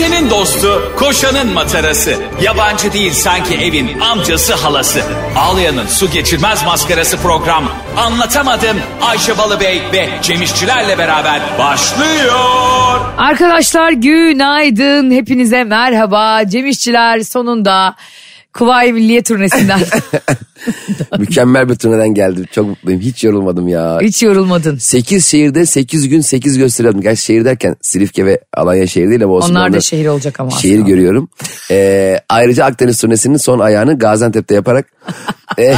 Ayşe'nin dostu, koşanın matarası. Yabancı değil sanki evin amcası halası. Ağlayan'ın su geçirmez maskarası program. Anlatamadım Ayşe Balıbey ve Cemişçilerle beraber başlıyor. Arkadaşlar günaydın. Hepinize merhaba. Cem İşçiler sonunda Kuvayi Milliye turnesinden. Mükemmel bir turneden geldim. Çok mutluyum. Hiç yorulmadım ya. Hiç yorulmadın. 8 şehirde 8 gün 8 gösteri yaptım. Gerçi şehir derken Silifke ve Alanya şehir değil ama olsun. Onlar da şehir olacak ama Şehir aslında. görüyorum. Ee, ayrıca Akdeniz turnesinin son ayağını Gaziantep'te yaparak e,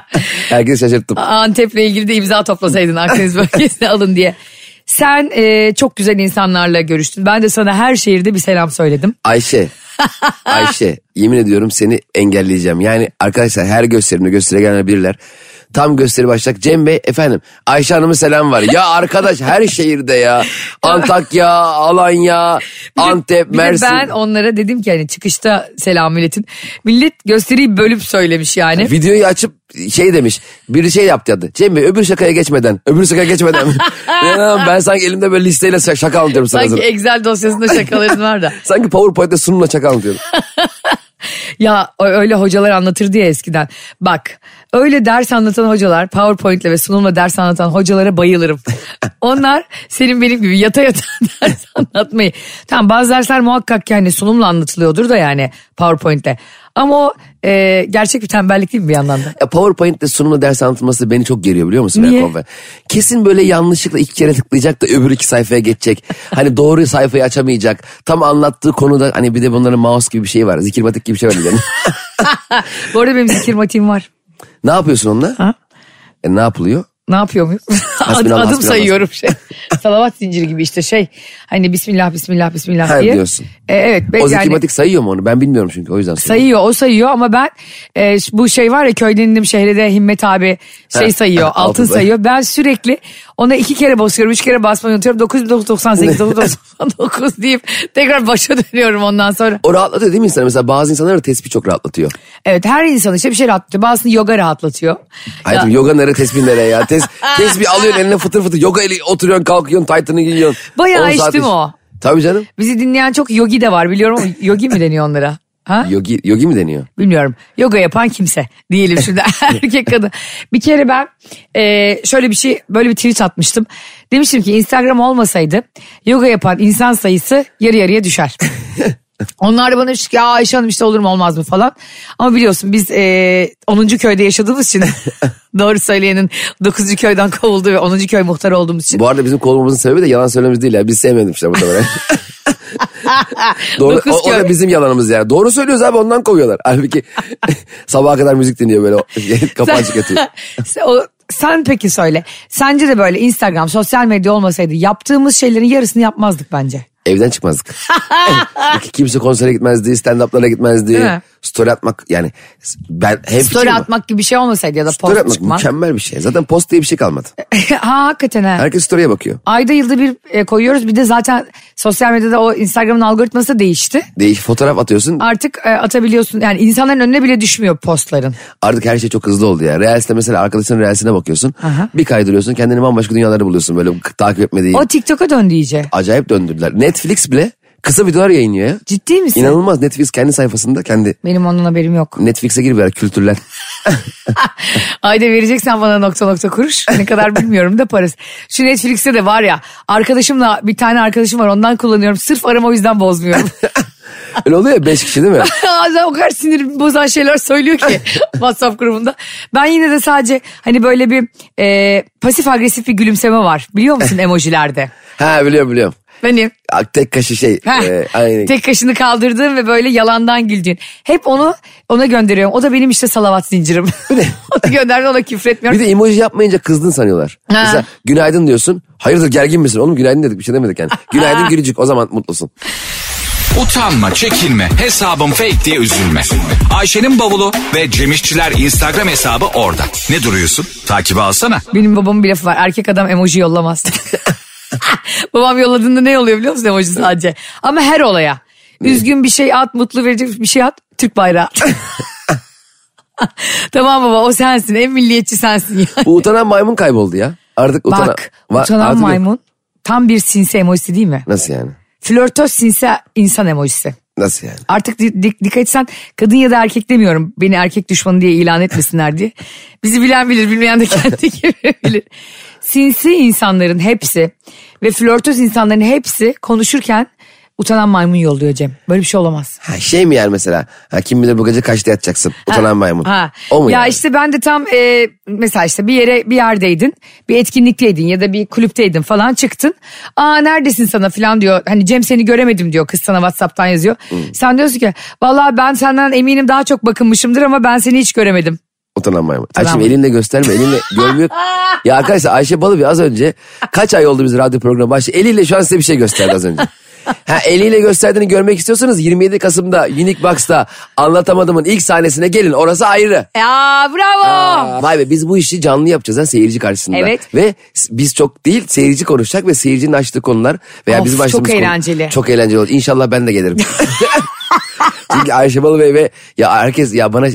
herkesi şaşırttım. Antep'le ilgili de imza toplasaydın Akdeniz bölgesine alın diye. Sen e, çok güzel insanlarla görüştün. Ben de sana her şehirde bir selam söyledim. Ayşe. Ayşe yemin ediyorum seni engelleyeceğim. Yani arkadaşlar her gösterimde gösteriye gelenler bilirler. Tam gösteri başlayacak. Cem Bey efendim Ayşe Hanım'ın selam var. Ya arkadaş her şehirde ya. Antakya, Alanya, Antep, Mersin. ben onlara dedim ki hani çıkışta selam milletin. Millet gösteriyi bölüp söylemiş yani. Videoyu açıp şey demiş. Biri şey yaptı adı. Cem Bey öbür şakaya geçmeden. Öbür şakaya geçmeden. Ben sanki elimde böyle listeyle şaka anlatıyorum sana. Sanki Excel dosyasında şakaların var da. Sanki PowerPoint'te sunumla şaka anlatıyorum. Ya öyle hocalar anlatırdı ya eskiden. Bak öyle ders anlatan hocalar PowerPoint'le ve sunumla ders anlatan hocalara bayılırım. Onlar senin benim gibi yata yata ders anlatmayı. Tamam bazı dersler muhakkak ki hani sunumla anlatılıyordur da yani PowerPoint'le. Ama o e, gerçek bir tembellik değil mi bir yandan da? Ya PowerPoint'te sunumla ders anlatılması beni çok geriyor biliyor musun? Niye? Bey? Kesin böyle yanlışlıkla iki kere tıklayacak da öbür iki sayfaya geçecek. hani doğru sayfayı açamayacak. Tam anlattığı konuda hani bir de bunların mouse gibi bir şey var. Zikirmatik gibi bir şey var. Yani. Bu arada benim zikir matiğim var. ne yapıyorsun onunla? Ha? E, ne yapılıyor? Ne yapıyor muyum? Hasbinallah, Adım hasbinallah. sayıyorum şey. Salavat zinciri gibi işte şey. Hani bismillah bismillah bismillah diye. diyorsun. E, evet. ben O yani- zikirmatik sayıyor mu onu? Ben bilmiyorum çünkü o yüzden soruyorum. Sayıyor o sayıyor ama ben e, bu şey var ya köyden indim şehre de Himmet abi şey Ha, sayıyor ha, altın altıda. sayıyor. Ben sürekli ona iki kere basıyorum üç kere basmayı unutuyorum 9998 999 deyip tekrar başa dönüyorum ondan sonra. O rahatlatıyor değil mi insanı? Mesela bazı insanlar tespih çok rahatlatıyor. Evet her insan işte bir şey rahatlatıyor bazısını yoga rahatlatıyor. Hayatım Ya, yoga nere tespih nereye ya? Tes, tespih alıyorsun eline fıtır fıtır. Yoga eli oturuyorsun kalkıyorsun Titan'ı giyiyorsun. Bayağı 10 saat içtim iş. o. Tabii canım. bizi dinleyen çok yogi de var biliyorum yogi mi deniyor onlara? Ha? Yogi, yogi mi deniyor? Bilmiyorum. Yoga yapan kimse diyelim şimdi erkek kadın. Bir kere ben e, şöyle bir şey böyle bir tweet atmıştım. Demiştim ki Instagram olmasaydı yoga yapan insan sayısı yarı yarıya düşer. Onlar da bana demiş ki ya Ayşe Hanım işte olur mu olmaz mı falan. Ama biliyorsun biz e, 10. köyde yaşadığımız için doğru söyleyenin 9. köyden kovulduğu ve 10. köy muhtarı olduğumuz için. Bu arada bizim kovulmamızın sebebi de yalan söylememiz değil ya. Biz sevmemişler muhtemelen. Doğru, Dokuz o, o da köy. bizim yalanımız yani. Doğru söylüyoruz abi ondan kovuyorlar. Halbuki sabaha kadar müzik dinliyor böyle. Yatıyor. Sen, o, sen peki söyle. Sence de böyle Instagram, sosyal medya olmasaydı yaptığımız şeylerin yarısını yapmazdık bence. Evden çıkmazdık. Kimse konsere gitmezdi, stand-up'lara gitmezdi. Story atmak yani ben hep Story atmak gibi bir şey olmasaydı ya da Story post atmak çıkmak. mükemmel bir şey. Zaten post diye bir şey kalmadı. ha hakikaten ha. Herkes story'e bakıyor. Ayda yılda bir e, koyuyoruz. Bir de zaten sosyal medyada o Instagram'ın algoritması da değişti. Değiş fotoğraf atıyorsun. Artık e, atabiliyorsun. Yani insanların önüne bile düşmüyor postların. Artık her şey çok hızlı oldu ya. Reels'te mesela arkadaşının Reels'ine bakıyorsun. Aha. Bir kaydırıyorsun kendini bambaşka dünyalarda buluyorsun. Böyle takip etmediğin. O TikTok'a döndü iyice. Acayip döndürdüler. Netflix bile kısa videolar yayınlıyor ya. Ciddi misin? İnanılmaz Netflix kendi sayfasında kendi Benim ondan haberim yok. Netflix'e gir ver kültürler. Ayda vereceksen bana nokta nokta kuruş. Ne kadar bilmiyorum da parası. Şu Netflix'te de var ya arkadaşımla bir tane arkadaşım var ondan kullanıyorum. Sırf aramı o yüzden bozmuyorum. Öyle oluyor ya 5 kişi değil mi? Bazen o kadar sinir bozan şeyler söylüyor ki WhatsApp grubunda. Ben yine de sadece hani böyle bir e, pasif agresif bir gülümseme var. Biliyor musun emojilerde? ha biliyorum biliyorum. Benim. Ya, Tek kaşı şey. E, aynen. tek kaşını kaldırdığın ve böyle yalandan güldüğün. Hep onu ona gönderiyorum. O da benim işte salavat zincirim. onu gönderdim ona küfretmiyorum. Bir de emoji yapmayınca kızdın sanıyorlar. Ha. Mesela günaydın diyorsun. Hayırdır gergin misin? Oğlum günaydın dedik bir şey demedik yani. Günaydın gülücük o zaman mutlusun. Utanma, çekinme, hesabım fake diye üzülme. Ayşe'nin bavulu ve Cemişçiler Instagram hesabı orada. Ne duruyorsun? Takibi alsana. Benim babamın bir lafı var. Erkek adam emoji yollamaz. Babam yolladığında ne oluyor biliyor musun emoji sadece? Ama her olaya. Üzgün bir şey at, mutlu verecek bir şey at, Türk bayrağı. tamam baba o sensin, en milliyetçi sensin. Yani. Bu utanan maymun kayboldu ya. Artık utana... Bak, utanan artık maymun tam bir sinsi emojisi değil mi? Nasıl yani? flörtöz sinsi insan emojisi. Nasıl yani? Artık di- di- dikkat etsen kadın ya da erkek demiyorum. Beni erkek düşmanı diye ilan etmesinler diye. Bizi bilen bilir bilmeyen de kendi gibi bilir. Sinsi insanların hepsi ve flörtöz insanların hepsi konuşurken utanan maymun yolluyor Cem. Böyle bir şey olamaz. Ha, şey mi yani mesela? Ha, kim bilir bu gece kaçta yatacaksın? Utanan maymun. Ha. O mu ya yani? işte ben de tam e, mesela işte bir yere bir yerdeydin bir etkinlikteydin ya da bir kulüpteydin falan çıktın. Aa neredesin sana falan diyor. Hani Cem seni göremedim diyor kız sana Whatsapp'tan yazıyor. Sen diyorsun ki vallahi ben senden eminim daha çok bakınmışımdır ama ben seni hiç göremedim. Utanan maymun. Ay Utanan şimdi elinle gösterme. Elinle görmüyor. ya arkadaşlar Ayşe Balıbey az önce kaç ay oldu biz radyo programı başladı. Eliyle şu an size bir şey gösterdi az önce. Ha, eliyle gösterdiğini görmek istiyorsanız 27 Kasım'da Unique Box'ta anlatamadımın ilk sahnesine gelin. Orası ayrı. Ya bravo. Aa, Vay be biz bu işi canlı yapacağız ha seyirci karşısında. Evet. Ve biz çok değil seyirci konuşacak ve seyircinin açtığı konular veya Of, bizim çok açtığımız konu- eğlenceli. Çok eğlenceli olur. İnşallah ben de gelirim. Çünkü Ayşe Balıbey ve ya herkes ya bana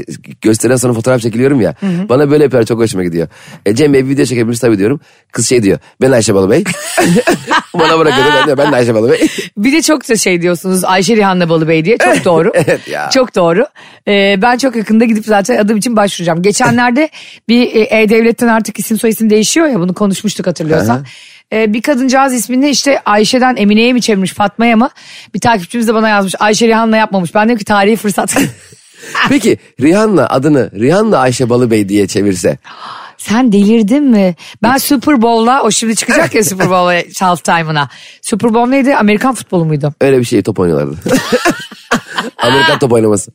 gösteren sonra fotoğraf çekiliyorum ya. Bana böyle yapıyor çok hoşuma gidiyor. E, Cem Bey bir video çekebiliriz tabii diyorum. Kız şey diyor ben Ayşe Balıbey. bana bırakıyor ben de ben de Ayşe Balıbey. Bir de çok da şey diyorsunuz Ayşe Rihanna Balıbey diye çok doğru. Evet ya. Çok doğru. Ee, ben çok yakında gidip zaten adım için başvuracağım. Geçenlerde bir e, E-Devlet'ten artık isim soyisim değişiyor ya bunu konuşmuştuk hatırlıyorsan. Ee, bir kadıncağız ismini işte Ayşe'den Emine'ye mi çevirmiş Fatma'ya mı? Bir takipçimiz de bana yazmış Ayşe Rihanna yapmamış. Ben dedim ki tarihi fırsat. Peki Rihanna adını Rihanna Ayşe Balıbey diye çevirse. Sen delirdin mi? Ben Super Bowl'la o şimdi çıkacak ya Super Bowl'a half time'ına. Super Bowl neydi? Amerikan futbolu muydu? Öyle bir şey top oynuyorlardı. Amerikan top oynaması.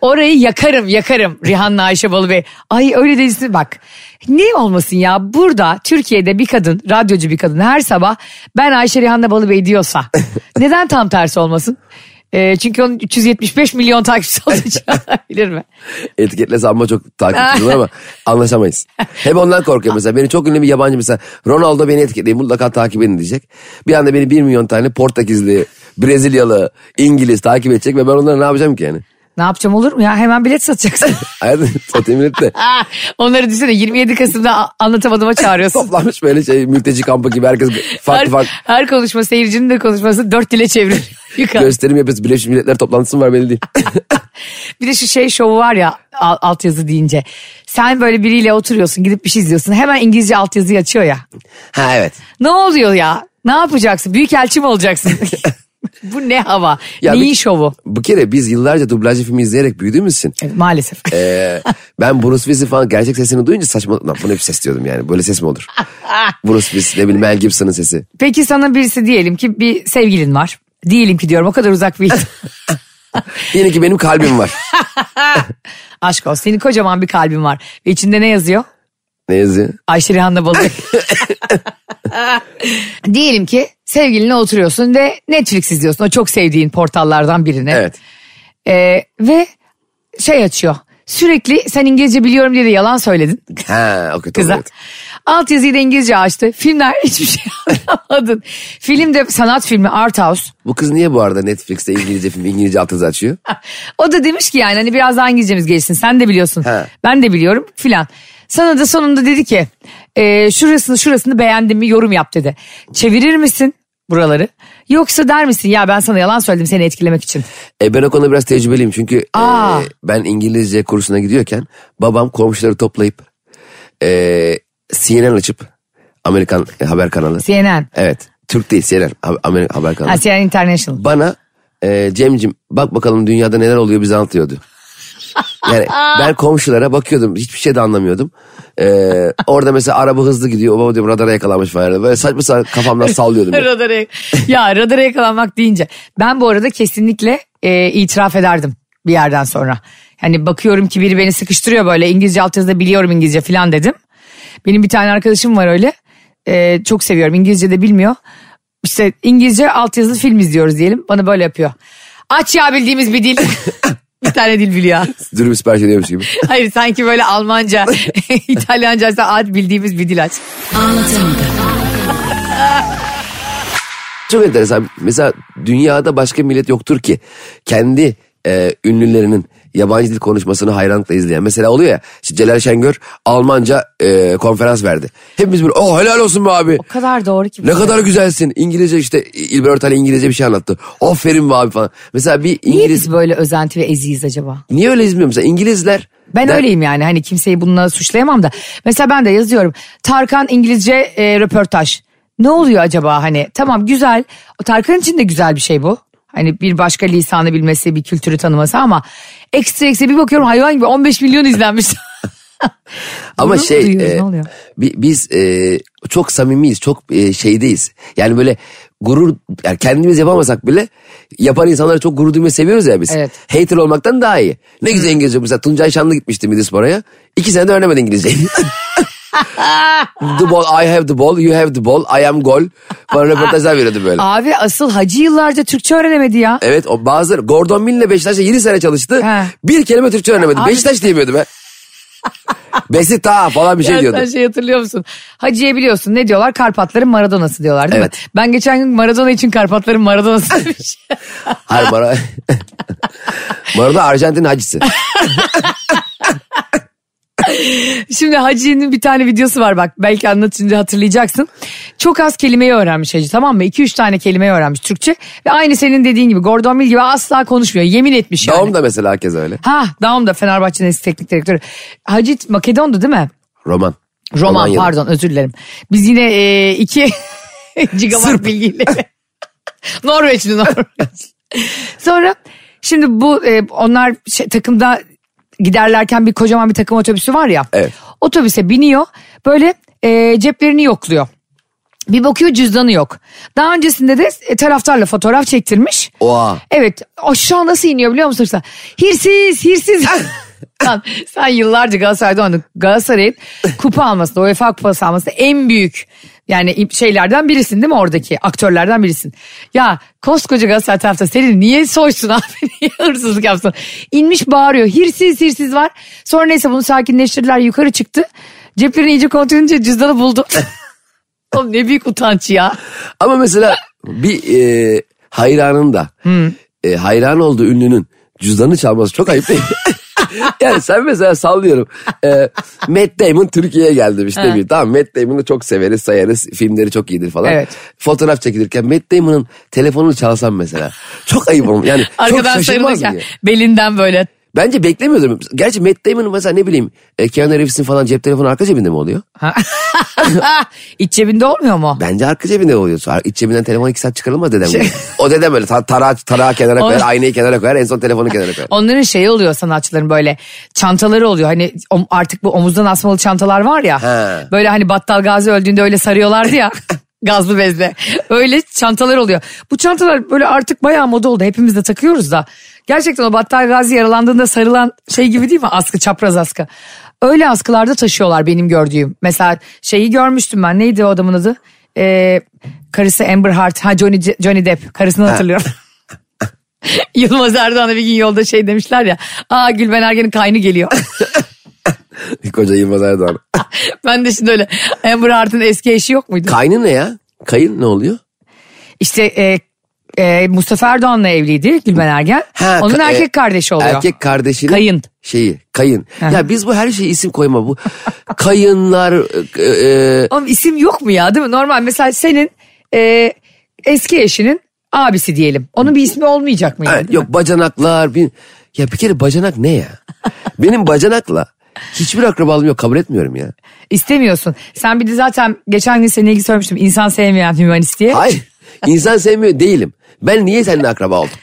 Orayı yakarım yakarım Rihanna Ayşe Balıbey. Ay öyle değilsin bak. Ne olmasın ya burada Türkiye'de bir kadın radyocu bir kadın her sabah ben Ayşe Rihanna Balıbey diyorsa neden tam tersi olmasın? Ee, çünkü onun 375 milyon takipçisi için bilir mi? Etiketlese amma çok takipçim ama anlaşamayız. Hep ondan korkuyor mesela. Beni çok ünlü bir yabancı mesela Ronaldo beni etiketleyin mutlaka takip edin diyecek. Bir anda beni 1 milyon tane Portekizli, Brezilyalı, İngiliz takip edecek ve ben onlara ne yapacağım ki yani? Ne yapacağım olur mu ya hemen bilet satacaksın. Hayatım satayım de Ah, Onları düşünsene 27 Kasım'da anlatamadığıma çağırıyorsun. toplanmış böyle şey mülteci kampı gibi herkes farklı her, farklı her konuşma seyircinin de konuşması dört dile. Yukarı. gösterim yapıyoruz. Birleşmiş Milletler toplantısı mı var belli değil. Bir de şu şey şovu var ya al- altyazı deyince. Sen böyle biriyle oturuyorsun gidip bir şey izliyorsun. Hemen İngilizce altyazıyı açıyor ya. ha evet. Ne oluyor ya? Ne yapacaksın? Büyükelçi mi olacaksın? Bu ne hava? Ya Neyin bir- şovu? Bu kere biz yıllarca dublajlı filmi izleyerek büyüdüğümüz için Evet, maalesef. Ee, ben Bruce Willis'in falan gerçek sesini duyunca saçma lan bu ne bir ses diyordum yani böyle ses mi olur? Bruce Willis ne bileyim Mel Gibson'ın sesi. Peki sana birisi diyelim ki bir sevgilin var. Diyelim ki diyorum o kadar uzak bir Yine ki benim kalbim var. Aşk olsun senin kocaman bir kalbin var. Ve içinde ne yazıyor? Ne yazıyor? Ayşe Rihanna Balık. Diyelim ki sevgilinle oturuyorsun ve Netflix izliyorsun. O çok sevdiğin portallardan birine. Evet. Ee, ve şey açıyor. Sürekli sen İngilizce biliyorum diye de yalan söyledin Ha o kötü kıza. Alt yazıyı da İngilizce açtı. Filmler hiçbir şey anlamadın. Film de sanat filmi Art House. Bu kız niye bu arada Netflix'te İngilizce film İngilizce altyazı açıyor? O da demiş ki yani hani biraz daha İngilizcemiz gelsin. Sen de biliyorsun. He. Ben de biliyorum filan. Sana da sonunda dedi ki e, şurasını şurasını beğendim mi yorum yap dedi. Çevirir misin buraları? Yoksa der misin ya ben sana yalan söyledim seni etkilemek için. E ben o konuda biraz tecrübeliyim çünkü Aa. e, ben İngilizce kursuna gidiyorken babam komşuları toplayıp e, CNN açıp Amerikan haber kanalı. CNN. Evet Türk değil CNN Amerikan haber kanalı. Ha, CNN International. bana e, Cemcim bak bakalım dünyada neler oluyor bize anlatıyordu. Yani ben komşulara bakıyordum hiçbir şey de anlamıyordum. E, orada mesela araba hızlı gidiyor. Baba diyorum radara yakalanmış falan. Böyle saçma sapan kafamdan sallıyordum. böyle. radara, ya radara yakalanmak deyince ben bu arada kesinlikle e, itiraf ederdim bir yerden sonra. Hani bakıyorum ki biri beni sıkıştırıyor böyle İngilizce altyazıda biliyorum İngilizce falan dedim. Benim bir tane arkadaşım var öyle. E, çok seviyorum İngilizce de bilmiyor. İşte İngilizce altyazılı film izliyoruz diyelim. Bana böyle yapıyor. Aç ya bildiğimiz bir dil. bir tane dil biliyor. Dürüm sipariş ediyormuş gibi. Hayır sanki böyle Almanca, İtalyanca ise aç bildiğimiz bir dil aç. Çok enteresan. Mesela dünyada başka millet yoktur ki kendi e, ünlülerinin yabancı dil konuşmasını hayranlıkla izleyen. Mesela oluyor ya işte Celal Şengör Almanca e, konferans verdi. Hepimiz böyle oh helal olsun be abi. O kadar doğru ki. Ne kadar güzelsin. İngilizce işte İlber Ortaylı İngilizce bir şey anlattı. Aferin be abi falan. Mesela bir Niye İngiliz... biz böyle özenti ve eziyiz acaba? Niye öyle izmiyor mesela İngilizler? Ben der- öyleyim yani hani kimseyi bununla suçlayamam da. Mesela ben de yazıyorum. Tarkan İngilizce e, röportaj. Ne oluyor acaba hani? Tamam güzel. Tarkan için de güzel bir şey bu. Hani bir başka lisanı bilmesi, bir kültürü tanıması ama ekstra ekstra bir bakıyorum hayvan gibi 15 milyon izlenmiş. Ama şey e, biz e, çok samimiyiz çok e, şeydeyiz. Yani böyle gurur yani kendimiz yapamasak bile yapan insanlara çok gurur duymayı seviyoruz ya biz. Evet. Hater olmaktan daha iyi. Ne güzel İngilizce mesela Tuncay Şanlı gitmişti Midispor'a. İki senede öğrenemedi İngilizceyi. the ball, I have the ball, you have the ball, I am goal. Bana röportajlar veriyordu böyle. Abi asıl hacı yıllarca Türkçe öğrenemedi ya. Evet o bazıları Gordon Mill'le Beşiktaş'ta 7 sene çalıştı. He. Bir kelime Türkçe öğrenemedi. Abi- Beşiktaş diyemiyordu be. Besita falan bir şey diyordu. sen şey hatırlıyor musun? Hacı'ya biliyorsun ne diyorlar? Karpatların Maradona'sı diyorlar değil Evet. mi? Ben geçen gün Maradona için Karpatların Maradona'sı demiş. Hayır bana... Maradona Arjantin hacısı. Şimdi Hacı'nın bir tane videosu var bak belki anlatınca hatırlayacaksın. Çok az kelimeyi öğrenmiş Hacı tamam mı? 2-3 tane kelimeyi öğrenmiş Türkçe. Ve aynı senin dediğin gibi Gordon Mill gibi asla konuşmuyor. Yemin etmiş yani. Doğum da mesela herkes öyle. Ha Daum da Fenerbahçe'nin eski teknik direktörü. Hacı Makedon'du değil mi? Roman. Roman Romanyalı. pardon özür dilerim. Biz yine e, iki gigabyte Sırp. bilgiyle. Norveçli Norveç. Sonra şimdi bu e, onlar şey, takımda giderlerken bir kocaman bir takım otobüsü var ya. Evet. Otobüse biniyor böyle e, ceplerini yokluyor. Bir bakıyor cüzdanı yok. Daha öncesinde de e, taraftarla fotoğraf çektirmiş. Oha. Evet aşağı nasıl iniyor biliyor musun? Sen? Hirsiz hirsiz. Lan, sen yıllarca Galatasaray'da oynadın. Galatasaray'ın kupa almasında UEFA kupası almasında en büyük yani şeylerden birisin değil mi oradaki aktörlerden birisin. Ya koskoca Galatasaray tarafta seni niye soysun abi niye hırsızlık yapsın. İnmiş bağırıyor hirsiz hirsiz var. Sonra neyse bunu sakinleştirdiler yukarı çıktı. Ceplerini iyice kontrol edince cüzdanı buldu. Oğlum ne büyük utanç ya. Ama mesela bir e, hayranın da e, hayran olduğu ünlünün cüzdanı çalması çok ayıp değil? yani sen mesela sallıyorum. E, Matt Damon Türkiye'ye geldi işte bir. Tamam Matt Damon'u çok severiz sayarız. Filmleri çok iyidir falan. Evet. Fotoğraf çekilirken Matt Damon'ın telefonunu çalsam mesela. Çok ayıp olmuş. Yani çok Arkadan şaşırmaz sarılırken mı? belinden böyle Bence beklemiyordum. Gerçi Matt Damon'ın mesela ne bileyim e, Keanu Reeves'in falan cep telefonu arka cebinde mi oluyor? İç cebinde olmuyor mu? Bence arka cebinde oluyor. İç cebinden telefon iki saat çıkarılmaz dedem Şey-. O dedem öyle ta- tarağı, tarağı kenara koyar, aynayı kenara koyar, en son telefonu kenara koyar. Onların şeyi oluyor sanatçıların böyle çantaları oluyor. Hani artık bu omuzdan asmalı çantalar var ya. He. Böyle hani Battal Gazi öldüğünde öyle sarıyorlardı ya. gazlı bezle. Öyle çantalar oluyor. Bu çantalar böyle artık bayağı moda oldu. Hepimiz de takıyoruz da. Gerçekten o Battal Gazi yaralandığında sarılan şey gibi değil mi? Askı, çapraz askı. Öyle askılarda taşıyorlar benim gördüğüm. Mesela şeyi görmüştüm ben. Neydi o adamın adı? Ee, karısı Amber Heard. Ha Johnny, Johnny Depp. Karısını hatırlıyorum. Yılmaz Erdoğan'a bir gün yolda şey demişler ya. Aa Gülben Ergen'in kaynı geliyor. Koca Yılmaz Erdoğan. ben de şimdi öyle Amber Heard'ın eski eşi yok muydu? Kaynı ne ya? Kayın ne oluyor? İşte e, e, Mustafa Erdoğan'la evliydi Gülben Ergen. Ha, Onun ka- erkek e, kardeşi oluyor. Erkek kardeşinin Kayın. şeyi. Kayın. Ya biz bu her şeyi isim koyma bu. Kayınlar. e, e, isim yok mu ya değil mi? Normal mesela senin e, eski eşinin abisi diyelim. Onun bir ismi olmayacak mı? yani, evet, yok mi? bacanaklar. Bir, ya bir kere bacanak ne ya? Benim bacanakla hiçbir akrabalığım yok kabul etmiyorum ya. İstemiyorsun. Sen bir de zaten geçen gün seninle ilgili söylemiştim. İnsan sevmeyen hümanist diye. Hayır. İnsan sevmiyor değilim. Ben niye seninle akraba oldum?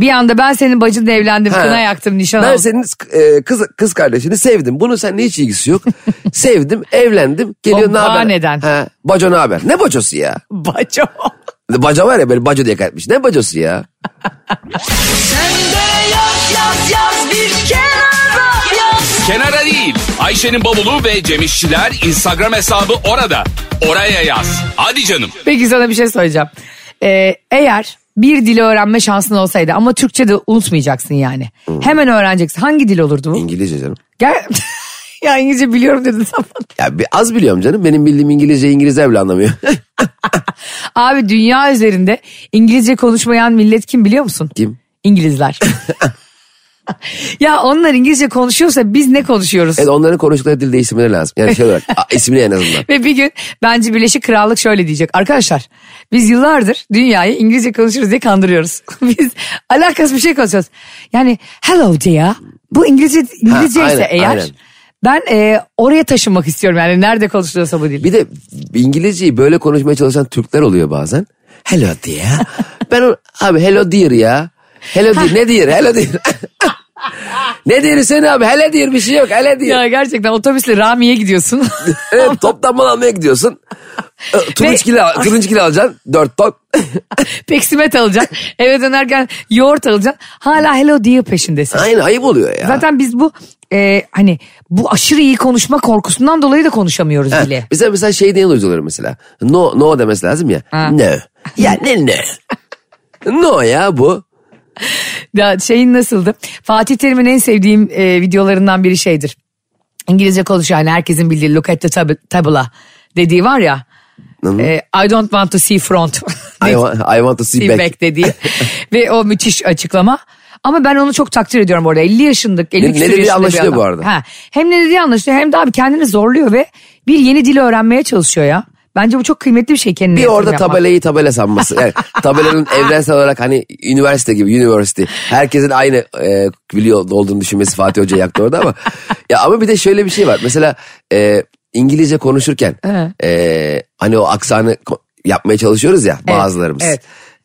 Bir anda ben senin bacınla evlendim. Ha. Kına yaktım nişan Ben aldım. senin e, kız kız kardeşini sevdim. Bunun seninle hiç ilgisi yok. Sevdim, evlendim. Geliyor ne haber? neden? Ha, baco ne haber? Ne bacosu ya? Baco. Baca var ya böyle baco diye kaydetmiş. Ne bacosu ya? Kenara değil. Ayşe'nin bavulu ve Cemişçiler Instagram hesabı orada. Oraya yaz. Hadi canım. Peki sana bir şey söyleyeceğim. Ee, eğer bir dili öğrenme şansın olsaydı ama Türkçe de unutmayacaksın yani. Hemen öğreneceksin. Hangi dil olurdu bu? İngilizce canım. Gel. ya İngilizce biliyorum dedin bana. Ya bir, az biliyorum canım. Benim bildiğim İngilizce İngilizler bile anlamıyor. Abi dünya üzerinde İngilizce konuşmayan millet kim biliyor musun? Kim? İngilizler. Ya onlar İngilizce konuşuyorsa biz ne konuşuyoruz? Evet onların konuştukları dil değiştirmeleri lazım. Yani şey olarak ismini en azından. Ve bir gün bence Birleşik Krallık şöyle diyecek. Arkadaşlar biz yıllardır dünyayı İngilizce konuşuruz diye kandırıyoruz. biz alakasız bir şey konuşuyoruz. Yani hello dear. Bu İngilizce, İngilizce ise aynen, eğer aynen. ben e, oraya taşınmak istiyorum. Yani nerede konuşuluyorsa bu dil. Bir de İngilizceyi böyle konuşmaya çalışan Türkler oluyor bazen. Hello dear. Ben o, abi hello dear ya. Hello dear ne dear hello dear. Ne dear sen abi hello dear bir şey yok hello dear. Ya gerçekten otobüsle Rami'ye gidiyorsun. Evet toptan mal almaya gidiyorsun. E, Turunçgili, al, turunçgili alacaksın. Dört ton. Peksimet alacaksın. Eve dönerken yoğurt alacaksın. Hala hello dear peşindesin. Aynı ayıp oluyor ya. Zaten biz bu e, hani bu aşırı iyi konuşma korkusundan dolayı da konuşamıyoruz bile. Mesela mesela şey diye oluyor mesela. No no demesi lazım ya. Ha. No. Ya ne ne? no ya bu. Ya şeyin nasıldı? Fatih Terim'in en sevdiğim e, videolarından biri şeydir. İngilizce konuşuyor yani herkesin bildiği look at the tab- tabula dediği var ya. e, I don't want to see front. I, want, I want to see, see back. back dediği. Ve o müthiş açıklama. Ama ben onu çok takdir ediyorum orada. 50 yaşındık, 50 Ne- ne dediği anlaşılıyor bu arada. Ha, hem ne dediği anlaşılıyor hem de abi kendini zorluyor ve bir yeni dil öğrenmeye çalışıyor ya. Bence bu çok kıymetli bir şey kendine Bir orada yapmak. tabelayı tabela sanması. Yani tabelanın evrensel olarak hani üniversite gibi, university. Herkesin aynı e, biliyor olduğunu düşünmesi Fatih Hoca yaktı orada ama. Ya ama bir de şöyle bir şey var. Mesela e, İngilizce konuşurken e, hani o aksanı yapmaya çalışıyoruz ya bazılarımız. evet.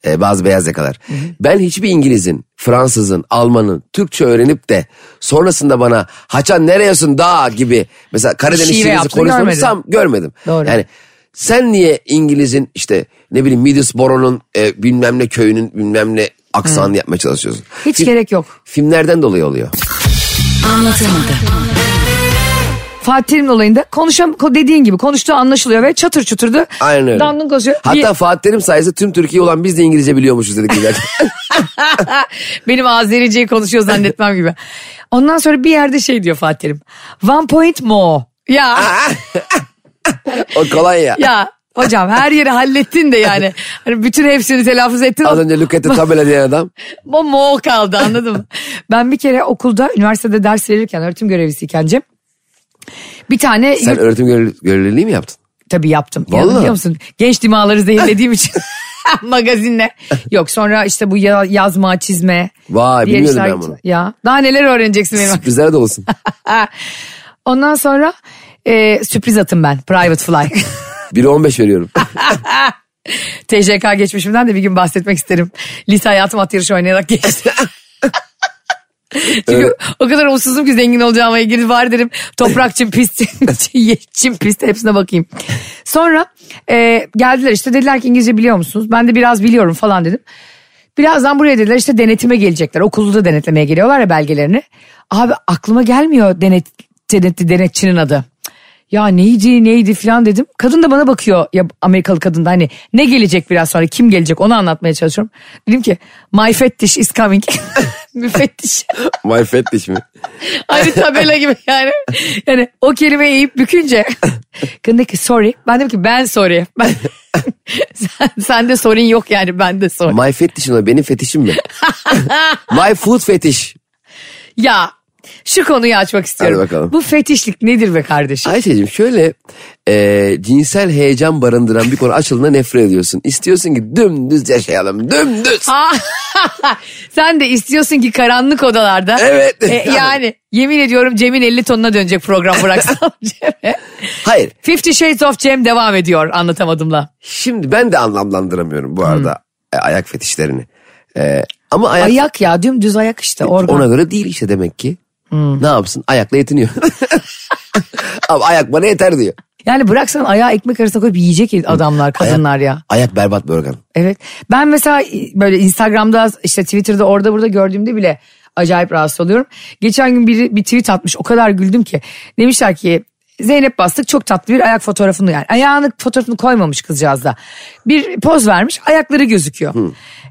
E, bazı beyaz yakalar. Ben hiçbir İngiliz'in, Fransız'ın, Alman'ın Türkçe öğrenip de sonrasında bana haçan nereyesin da gibi mesela Karadeniz Şive şivesi yaptın, konuşmamışsam görmedim. Doğru. Yani sen niye İngiliz'in işte ne bileyim Middlesbrough'un e, bilmem ne köyünün bilmem ne aksanını yapmaya çalışıyorsun? Hiç Film- gerek yok. Filmlerden dolayı oluyor. Fatih Terim'in olayında konuşam ko- dediğin gibi konuştuğu anlaşılıyor ve çatır çuturdu. Aynen öyle. Dandun konuşuyor. Hatta Bir- Fatih Terim sayesinde tüm Türkiye olan biz de İngilizce biliyormuşuz dedik. benim Azerice'yi konuşuyor zannetmem gibi. Ondan sonra bir yerde şey diyor Fatih Terim. One point more. Ya o kolay ya. ya hocam her yeri hallettin de yani. Hani bütün hepsini telaffuz ettin. Az önce the tabela diyen adam. O mo kaldı anladın mı? Ben bir kere okulda üniversitede ders verirken öğretim görevlisiyken Cem. Bir tane Sen öğretim görevli- görevliliği mi yaptın? Tabii yaptım. Ya, Vallahi. biliyor musun? Genç dimağları zehirlediğim için. Magazinle. Yok sonra işte bu ya- yazma, çizme. Vay, bilmiyordum işler- ben bunu. Ya daha neler öğreneceksin benim. Sürprizler de olsun. Ondan sonra e, sürpriz atım ben. Private fly. 1'e 15 veriyorum. TJK geçmişimden de bir gün bahsetmek isterim. Lise hayatım at yarışı oynayarak geçti. Çünkü Evet. o kadar umutsuzum ki zengin olacağıma ilgili var derim. Toprak çim pist, çim pist hepsine bakayım. Sonra e, geldiler işte dediler ki İngilizce biliyor musunuz? Ben de biraz biliyorum falan dedim. Birazdan buraya dediler işte denetime gelecekler. Okulda da denetlemeye geliyorlar ya belgelerini. Abi aklıma gelmiyor denet, denetli denetçinin adı. Ya neydi neydi falan dedim. Kadın da bana bakıyor ya Amerikalı kadın da hani ne gelecek biraz sonra kim gelecek onu anlatmaya çalışıyorum. Dedim ki my fetish is coming. Müfettiş. My fetish mi? Aynı tabela gibi yani. Yani o kelimeyi eğip bükünce. Kadın dedi ki sorry. Ben dedim ki ben sorry. Ben, sen, sende sorun yok yani ben de sorry. My fetish'in o benim fetişim mi? My food fetish. Ya şu konuyu açmak istiyorum. Hadi bakalım. Bu fetişlik nedir be kardeşim? Ayşe'cim şöyle e, cinsel heyecan barındıran bir konu açıldığında nefret ediyorsun. İstiyorsun ki dümdüz yaşayalım dümdüz. Sen de istiyorsun ki karanlık odalarda. Evet. E, yani yemin ediyorum Cem'in 50 tonuna dönecek program bıraksam Cem'e. Hayır Fifty Shades of Cem devam ediyor anlatamadımla. şimdi ben de anlamlandıramıyorum bu arada e, ayak fetişlerini. E, ama ayak, Ayak ya dümdüz ayak işte organ. ona göre değil işte demek ki. Ne yapsın ayakla yetiniyor. Ama ayak bana yeter diyor. Yani bıraksan ayağı ekmek arasına koyup yiyecek adamlar kadınlar ya. Ayak berbat bir organ. Evet. Ben mesela böyle Instagram'da işte Twitter'da orada burada gördüğümde bile acayip rahatsız oluyorum. Geçen gün biri bir tweet atmış o kadar güldüm ki. Demişler ki Zeynep Bastık çok tatlı bir ayak fotoğrafını yani ayağını fotoğrafını koymamış kızcağız da. Bir poz vermiş ayakları gözüküyor.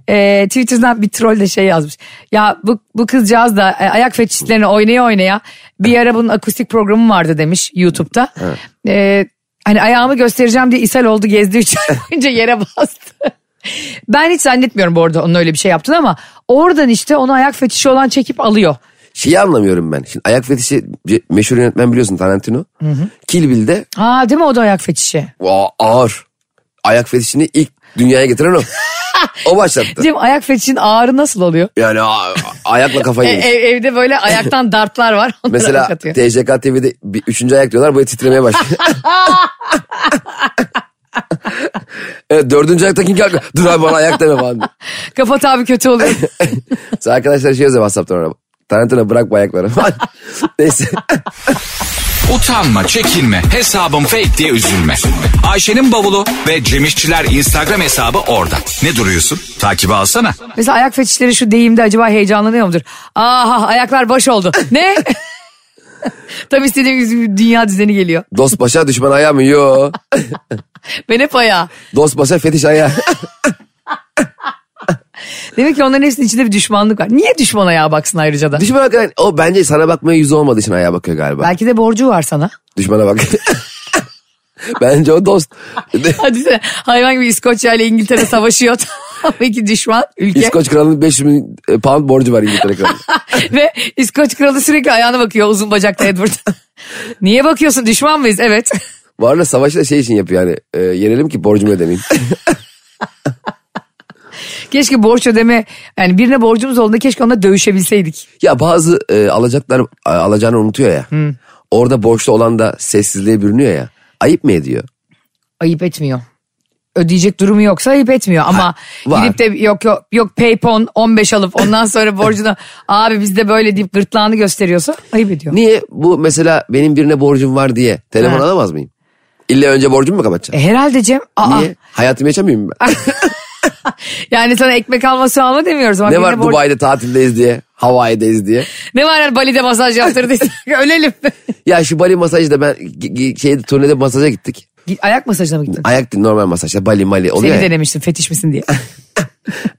Ee, Twitter'dan bir troll de şey yazmış. Ya bu, bu kızcağız da e, ayak fetişlerini oynaya oynaya bir ara bunun akustik programı vardı demiş YouTube'da. Ee, hani ayağımı göstereceğim diye ishal oldu gezdi üç ay boyunca yere bastı. Ben hiç zannetmiyorum bu arada onun öyle bir şey yaptığını ama oradan işte onu ayak fetişi olan çekip alıyor. Şeyi anlamıyorum ben. Şimdi ayak fetişi meşhur yönetmen biliyorsun Tarantino. Kill Bill'de Ha değil mi o da ayak fetişi? o ağır. Ayak fetişini ilk dünyaya getiren o. o başlattı. Cem ayak fetişin ağrı nasıl oluyor? Yani ayakla E, kafayı yemiş. ev- evde böyle ayaktan dartlar var. Mesela. TJK TV'de bir, üçüncü ayak diyorlar böyle titremeye başlıyor. evet dördüncü ayakta kim kalkıyor? Dur abi bana ayak deme falan. Kapat abi kötü oluyor. Sonra arkadaşlar şey yazıyor WhatsApp'tan ona. Tarantino bırak bu ayakları. Neyse. Utanma, çekinme, hesabım fake diye üzülme. Ayşe'nin bavulu ve Cemişçiler Instagram hesabı orada. Ne duruyorsun? Takibi alsana. Mesela ayak fetişleri şu deyimde acaba heyecanlanıyor mudur? Aha ayaklar boş oldu. Ne? Tam istediğim dünya düzeni geliyor. Dost başa düşman ayağı mı? Yo. Ben hep ayağa. Dost başa fetiş ayağı. Demek ki onların hepsinin içinde bir düşmanlık var. Niye düşman ayağa baksın ayrıca da? düşman hakikaten o bence sana bakmaya yüzü olmadığı için ayağa bakıyor galiba. Belki de borcu var sana. Düşmana bak. bence o dost. Hadi sen hayvan gibi İskoçya ile İngiltere savaşıyor. Peki düşman ülke. İskoç kralının 500 bin e, pound borcu var İngiltere kralı. Ve İskoç kralı sürekli ayağına bakıyor uzun bacaklı Edward. Niye bakıyorsun düşman mıyız? Evet. Arada savaşı da şey için yapıyor yani. E, yenelim ki borcumu ödemeyeyim. Keşke borç ödeme yani birine borcumuz olduğunda keşke onunla dövüşebilseydik. ya bazı e, alacaklar e, alacağını unutuyor ya. Orada borçlu olan da sessizliğe bürünüyor ya. Ayıp mı ediyor? Ayıp etmiyor. Ödeyecek durumu yoksa ayıp etmiyor ama var. gidip de yok yok yok paypon 15 alıp ondan sonra borcunu abi bizde böyle deyip gırtlağını gösteriyorsa ayıp ediyor. Niye? Bu mesela benim birine borcum var diye telefon Ha. alamaz mıyım? İlla önce borcumu mu kapatacağım? E, herhalde Cem. Aa, Niye? Hayatımı yaşamıyor muyum ben? Yani sana ekmek alma su alma demiyoruz ama ne var borç- Dubai'de tatildeyiz diye, Hawaii'deyiz diye. Ne var yani Bali'de masaj yaptırdıysak ölelim. Ya şu Bali masajda ben g- g- şeyde turnede masaja gittik. Git- Ayak masajına mı gittin? Ayak değil normal masajda Bali mali oluyor Seni ya. denemiştim fetiş misin diye.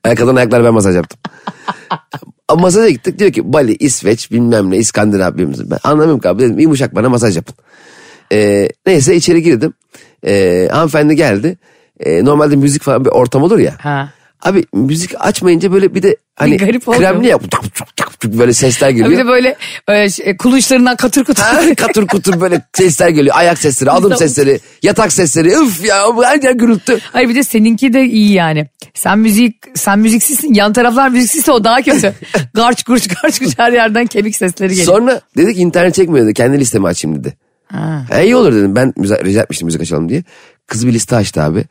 Ayakkabıdan ayakları ben masaj yaptım. Ama masaja gittik diyor ki Bali, İsveç bilmem ne İskandinav bilmem. Ben anlamıyorum ki abi dedim yumuşak bana masaj yapın. Ee, neyse içeri girdim. Ee, hanımefendi geldi. Ee, normalde müzik falan bir ortam olur ya. Ha. Abi müzik açmayınca böyle bir de hani Bir garip oluyor. kremli yap. Böyle sesler geliyor. Bir de böyle e, şey, kulunçlarından katır kutur. Ha, katır kutur böyle sesler geliyor. Ayak sesleri, adım sesleri, yatak sesleri. Üf ya her yer gürültü. Hayır bir de seninki de iyi yani. Sen müzik sen müziksizsin. Yan taraflar müziksizse o daha kötü. garç gurç garç gurç her yerden kemik sesleri geliyor. Sonra dedi ki internet çekmiyor dedi. Kendi listemi açayım dedi. Ha. iyi olur dedim. Ben müzik, rica etmiştim müzik açalım diye. Kız bir liste açtı abi.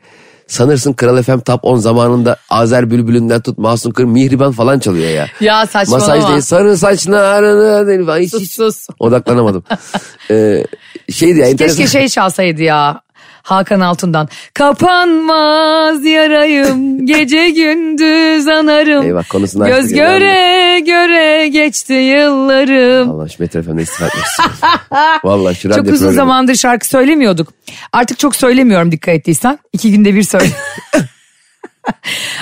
Sanırsın Kral FM Top 10 zamanında Azer Bülbülünden tut Mahsun Kır Mihriban falan çalıyor ya. Ya saçmalama. Masaj değil sarı saçlarını falan. Hiç, Sus, hiç sus. odaklanamadım. ee, şeydi ya. Keşke şey çalsaydı ya. Hakan Altun'dan. Kapanmaz yarayım gece gündüz anarım. Eyvah, konusunu Göz açtık, göre göre geçti yıllarım. Allah şu Metro FM'de istifa istiyorum. Vallahi şu Çok uzun programı. zamandır şarkı söylemiyorduk. Artık çok söylemiyorum dikkat ettiysen. İki günde bir söyle.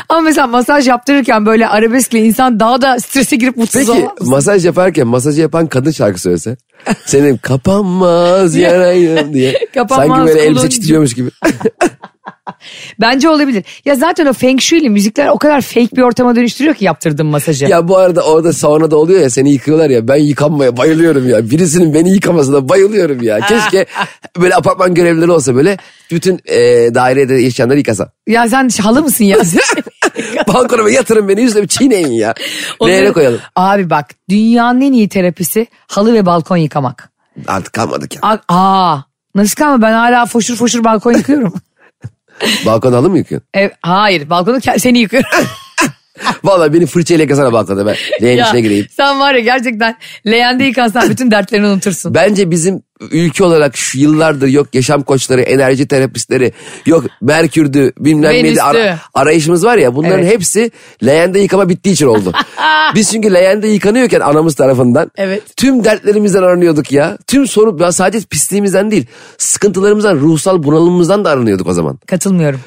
Ama mesela masaj yaptırırken böyle arabeskle insan daha da strese girip mutsuz Peki olmaz mısın? masaj yaparken masajı yapan kadın şarkı söylese. Senin kapanmaz yarayım diye. Kapanmaz Sanki böyle elbise titriyormuş gibi. Bence olabilir. Ya zaten o feng shui'li müzikler o kadar fake bir ortama dönüştürüyor ki yaptırdığım masajı. ya bu arada orada saunada oluyor ya seni yıkıyorlar ya. Ben yıkanmaya bayılıyorum ya. Birisinin beni yıkamasına bayılıyorum ya. Keşke böyle apartman görevlileri olsa böyle bütün e, dairede yaşayanları yıkasa. Ya sen halı mısın ya? Balkonuma yatırın beni yüzüne bir çiğneyin ya. Onları- koyalım. Abi bak dünyanın en iyi terapisi halı ve balkon yıkamak. Artık kalmadık ya. A- Aa nasıl kalma ben hala foşur foşur balkon yıkıyorum. Balkon halı mı yıkıyorsun? Ev, hayır balkonu seni yıkıyorum. Vallahi beni fırçayla yıkasana balkonda ben. Leğen Ya, içine gireyim. sen var ya gerçekten leğende yıkansan bütün dertlerini unutursun. Bence bizim ülke olarak şu yıllardır yok yaşam koçları, enerji terapistleri, yok Merkür'dü bilmem neydi Venüs'tü. ara- arayışımız var ya bunların Evet. hepsi leğende yıkama bittiği için oldu. Biz çünkü leğende yıkanıyorken anamız tarafından Evet. tüm dertlerimizden aranıyorduk ya. Tüm sorun sadece pisliğimizden değil sıkıntılarımızdan, ruhsal bunalımımızdan da aranıyorduk o zaman. Katılmıyorum.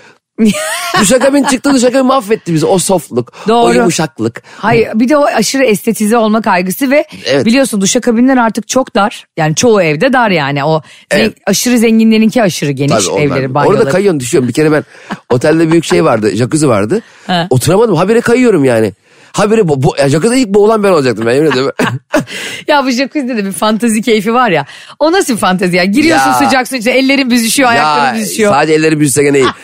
Duşakabin çıktı duşakabin mahvetti bizi o softluk, o Doğru. yumuşaklık. Hayır bir de o aşırı estetize olma kaygısı ve Evet. biliyorsun duşakabinler artık çok dar. Yani çoğu evde dar yani o Evet. zen- aşırı zenginlerinki aşırı geniş Tabii evleri banyoları. Orada kayıyorsun düşüyorsun. Bir kere ben otelde büyük şey vardı jacuzzi vardı. Oturamadım habire kayıyorum yani. Habire bu, bu ya jacuzzi'de ilk boğulan ben olacaktım ben yemin ediyorum. Ya bu jacuzzi'de de bir fantazi keyfi var ya. O nasıl bir fantazi ya? Giriyorsun Ya. sıcak su içine ellerin büzüşüyor, ya ayakların büzüşüyor. sadece elleri büzse gene iyi.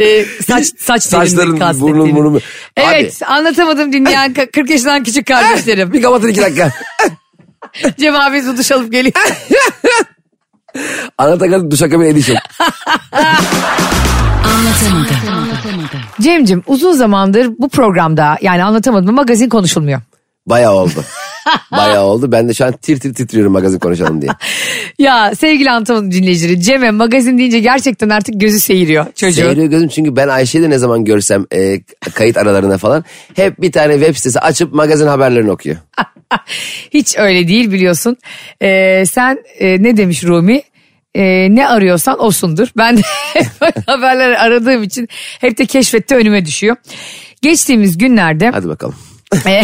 Ee, saç saç Saçların, derinliği kastettiğini. burnun, burnun. Evet anlatamadım dinleyen ka- 40 yaşından küçük kardeşlerim. bir kapatın iki dakika. Cem abi su duş alıp geliyor. Anlatakalım duşakabin edition. Cem'cim uzun zamandır bu programda yani anlatamadım magazin konuşulmuyor. Bayağı oldu. Bayağı oldu. Ben de şu an tir tir titriyorum magazin konuşalım diye. Ya sevgili anlatamadım dinleyicileri Cem'e magazin deyince gerçekten artık gözü seyiriyor çocuğun. Seyiriyor gözüm çünkü ben Ayşe'yi de ne zaman görsem e, kayıt aralarına falan hep bir tane web sitesi açıp magazin haberlerini okuyor. Hiç öyle değil biliyorsun. Ee, sen e, ne demiş Rumi? Ee, ne arıyorsan osundur. Ben de haberler aradığım için hep de keşfette önüme düşüyor. Geçtiğimiz günlerde Hadi bakalım. e,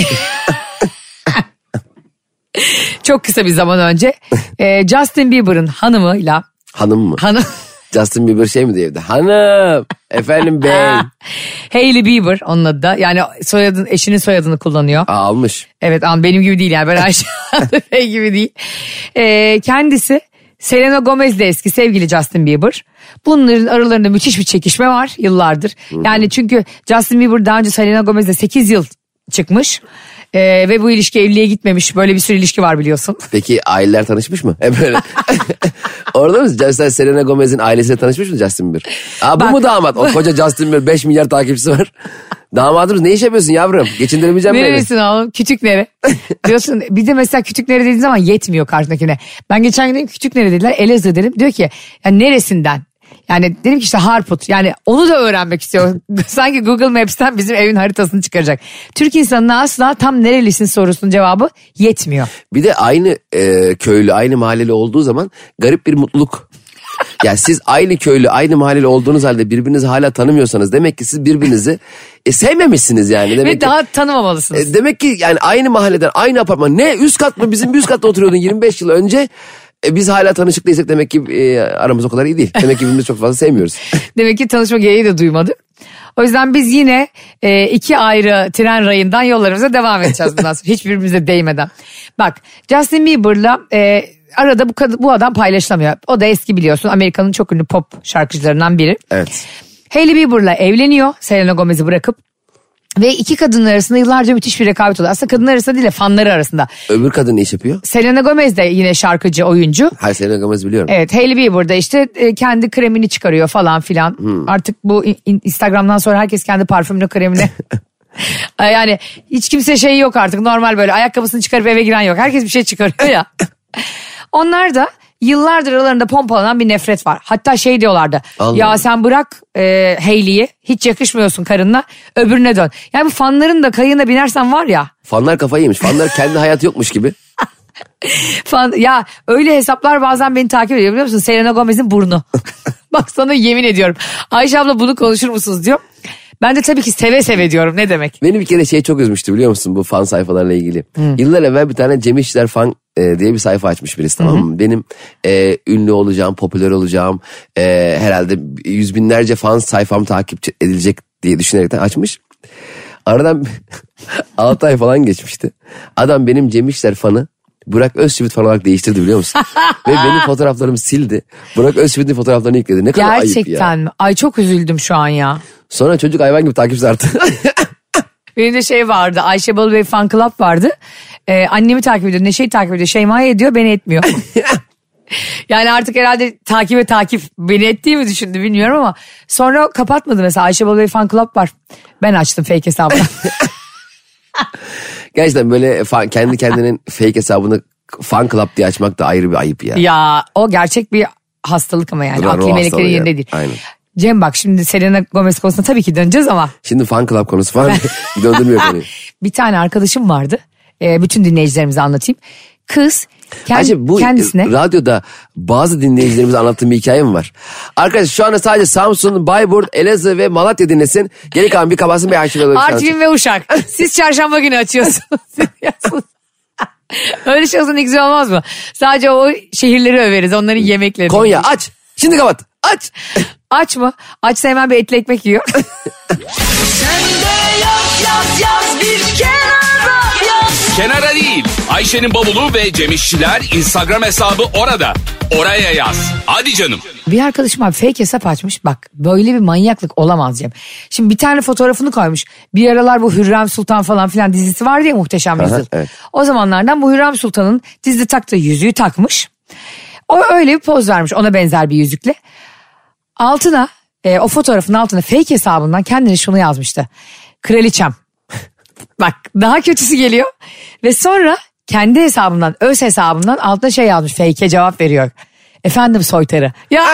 çok kısa bir zaman önce e, Justin Bieber'ın hanımıyla Hanım mı? hanım Justin Bieber şey mi diye evde? Hanım. Efendim bey. Hailey Bieber onun adı da yani soyadın eşinin soyadını kullanıyor. Aa, almış. Evet ama benim gibi değil yani ben Ayşe Bey gibi değil. Ee, kendisi Selena Gomez de eski sevgili Justin Bieber. Bunların aralarında müthiş bir çekişme var yıllardır. Yani çünkü Justin Bieber daha önce Selena Gomez'le 8 yıl çıkmış. Ee, ve bu ilişki evliliğe gitmemiş. Böyle bir sürü ilişki var biliyorsun. Peki aileler tanışmış mı? Hep böyle. Orada mı? Justin Selena Gomez'in ailesiyle tanışmış mı Justin Bieber? Aa, bu Bak- mu damat? O koca Justin Bieber 5 milyar takipçisi var. Damadımız ne iş yapıyorsun yavrum? Geçindirebileceğim mi? beni? Nerelisin oğlum? Küçük nere? Diyorsun bir de mesela küçük nere dediğin zaman yetmiyor karşındakine. Ben geçen gün dedim küçük nere dediler Elazığ dedim. Diyor ki ya neresinden? Yani dedim ki işte Harput. Yani onu da öğrenmek istiyor. Sanki Google Maps'ten bizim evin haritasını çıkaracak. Türk insanına asla tam nerelisin sorusunun cevabı yetmiyor. Bir de aynı e, köylü, aynı mahalleli olduğu zaman garip bir mutluluk. Ya siz aynı köylü, aynı mahalleli olduğunuz halde birbirinizi hala tanımıyorsanız demek ki siz birbirinizi e, sevmemişsiniz yani. Demek Ve ki, daha tanımamalısınız. e, demek ki yani aynı mahalleden, aynı apartman. Ne üst kat mı? Bizim bir üst katta oturuyordun 25 yıl önce. E, biz hala tanışık değilsek demek ki e, aramız o kadar iyi değil. Demek ki birbirimizi çok fazla sevmiyoruz. Demek ki tanışma gereği de duymadık. O yüzden biz yine e, iki ayrı tren rayından yollarımıza devam edeceğiz bundan sonra. Hiçbirbirimize değmeden. Bak Justin Bieber'la e, arada bu, kadın, bu adam paylaşılamıyor. O da eski biliyorsun Amerika'nın çok ünlü pop şarkıcılarından biri. Evet. Hailey Bieber'la evleniyor Selena Gomez'i bırakıp. Ve iki kadının arasında yıllarca müthiş bir rekabet oluyor. Aslında kadınlar arasında değil de fanları arasında. Öbür kadın ne iş yapıyor? Selena Gomez de yine şarkıcı, oyuncu. Hayır Selena Gomez biliyorum. Evet Hailey Bieber da işte e, kendi kremini çıkarıyor falan filan. Artık bu in- in- Instagram'dan sonra herkes kendi parfümünü kremini. Yani hiç kimse şey yok artık normal böyle ayakkabısını çıkarıp eve giren yok. Herkes bir şey çıkarıyor ya. Onlar da yıllardır aralarında pompalanan bir nefret var. Hatta şey diyorlardı. Allah ya sen bırak e, Hailey'i hiç yakışmıyorsun karınla öbürüne dön. Yani bu fanların da kayığına binersen var ya. Fanlar kafayı yemiş. Fanlar kendi hayatı yokmuş gibi. Fan, ya öyle hesaplar bazen beni takip ediyor biliyor musun? Selena Gomez'in burnu. Bak sana yemin ediyorum. Ayşe abla bunu konuşur musunuz diyor. Ben de tabii ki seve seve diyorum ne demek. Beni bir kere şey çok üzmüştü biliyor musun bu fan sayfalarla ilgili. Yıllar evvel bir tane Cem İşçiler fan e, diye bir sayfa açmış birisi tamam mı? Benim e, ünlü olacağım, popüler olacağım. e, herhalde yüz binlerce fan sayfam takip edilecek diye düşünerekten açmış. Aradan 6 ay falan geçmişti. Adam benim Cem İşçiler fanı Burak Özçivit fan olarak değiştirdi biliyor musun? Ve benim fotoğraflarımı sildi. Burak Özçivit'in fotoğraflarını yükledi. Ne kadar ayıp ya. Gerçekten mi? Ay çok üzüldüm şu an ya. Sonra çocuk hayvan gibi takipçi arttı. Benim de şey vardı Ayşe Balıbey fan club vardı. Ee, annemi takip ediyor Neşe'yi takip ediyor Şeyma'yı ediyor beni etmiyor. yani artık herhalde takibe takip beni ettiği mi düşündü bilmiyorum ama sonra kapatmadı mesela Ayşe Balıbey fan club var. Ben açtım fake hesabını. Gerçekten böyle kendi kendinin fake hesabını fan club diye açmak da ayrı bir ayıp ya. ya o gerçek bir hastalık ama yani akli ya. yerinde değil. Aynen. Cem bak şimdi Selena Gomez konusuna tabii ki döneceğiz ama Şimdi fan club konusu falan döndürmüyor konuyu. bir tane arkadaşım vardı. Ee, bütün dinleyicilerimize anlatayım. Kız kend- Acaba bu kendisine radyoda bazı dinleyicilerimize anlattığım bir hikaye mi var? Arkadaşlar şu anda sadece Samsun, Bayburt, Elazığ ve Malatya dinlesin. Geri kalan bir kabatsın bir arşiv alalım. Artvin ve Uşak. Siz çarşamba günü açıyorsunuz. Öyle şey olsa ne güzel olmaz mı? Sadece o şehirleri överiz. Onların yemeklerini. Konya aç. Şimdi kapat. Aç. Aç mı? Açsa hemen bir etli ekmek yiyor. Sen de yaz yaz yaz bir kenara yaz. Kenara değil. Ayşe'nin bavulu ve Cemişçiler Instagram hesabı orada. Oraya yaz. Hadi canım. Bir arkadaşım abi fake hesap açmış. Bak böyle bir manyaklık olamaz Cem. Şimdi bir tane fotoğrafını koymuş. Bir aralar bu Hürrem Sultan falan filan dizisi vardı ya Muhteşem Yüzyıl. evet. O zamanlardan bu Hürrem Sultan'ın dizide taktığı yüzüğü takmış. O öyle bir poz vermiş ona benzer bir yüzükle. Altına e, o fotoğrafın altına fake hesabından kendine şunu yazmıştı. Kraliçem. Bak daha kötüsü geliyor. Ve sonra kendi hesabından öz hesabından altına şey yazmış fake'e cevap veriyor. Efendim soytarı. Ya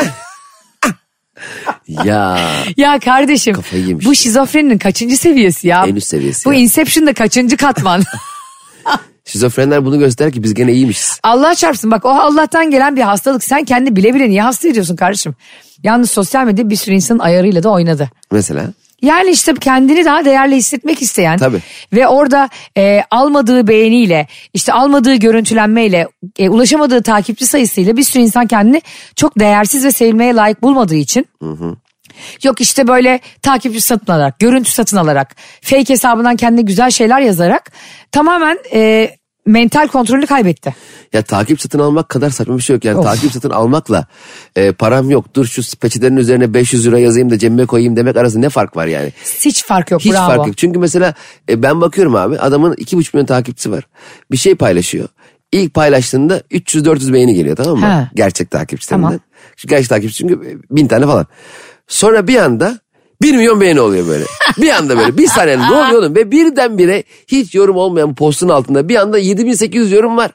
Ya ya kardeşim Kafayı yemiş. bu şizofreninin kaçıncı seviyesi ya? En üst seviyesi Bu ya. Inception'da kaçıncı katman? şizofrenler bunu gösterir ki biz gene iyiymişiz. Allah çarpsın bak o Allah'tan gelen bir hastalık. Sen kendi bile bile niye hasta ediyorsun kardeşim? Yalnız sosyal medya bir sürü insanın ayarıyla da oynadı. Mesela Yani işte kendini daha değerli hissetmek isteyen Tabii. ve orada e, almadığı beğeniyle işte almadığı görüntülenmeyle e, ulaşamadığı takipçi sayısıyla bir sürü insan kendini çok değersiz ve sevilmeye layık bulmadığı için yok işte böyle takipçi satın alarak görüntü satın alarak fake hesabından kendine güzel şeyler yazarak tamamen e, mental kontrolü kaybetti. ya takip satın almak kadar saçma bir şey yok. Yani Of. takip satın almakla e, param yok dur şu peçetelerin üzerine 500 lira yazayım da cebime koyayım demek arasında ne fark var yani? Hiç fark yok Hiç bravo. fark yok. Çünkü mesela e, ben bakıyorum abi adamın 2,5 milyon takipçisi var. Bir şey paylaşıyor. İlk paylaştığında 300-400 beğeni geliyor tamam mı? Ha. Gerçek takipçilerinden. Tamam. Gerçek takipçi çünkü bin tane falan. Sonra bir anda 1 milyon beğeni oluyor böyle. Bir anda böyle bir saniye ne oluyor oğlum? Ve birdenbire hiç yorum olmayan postun altında bir anda 7800 yorum var.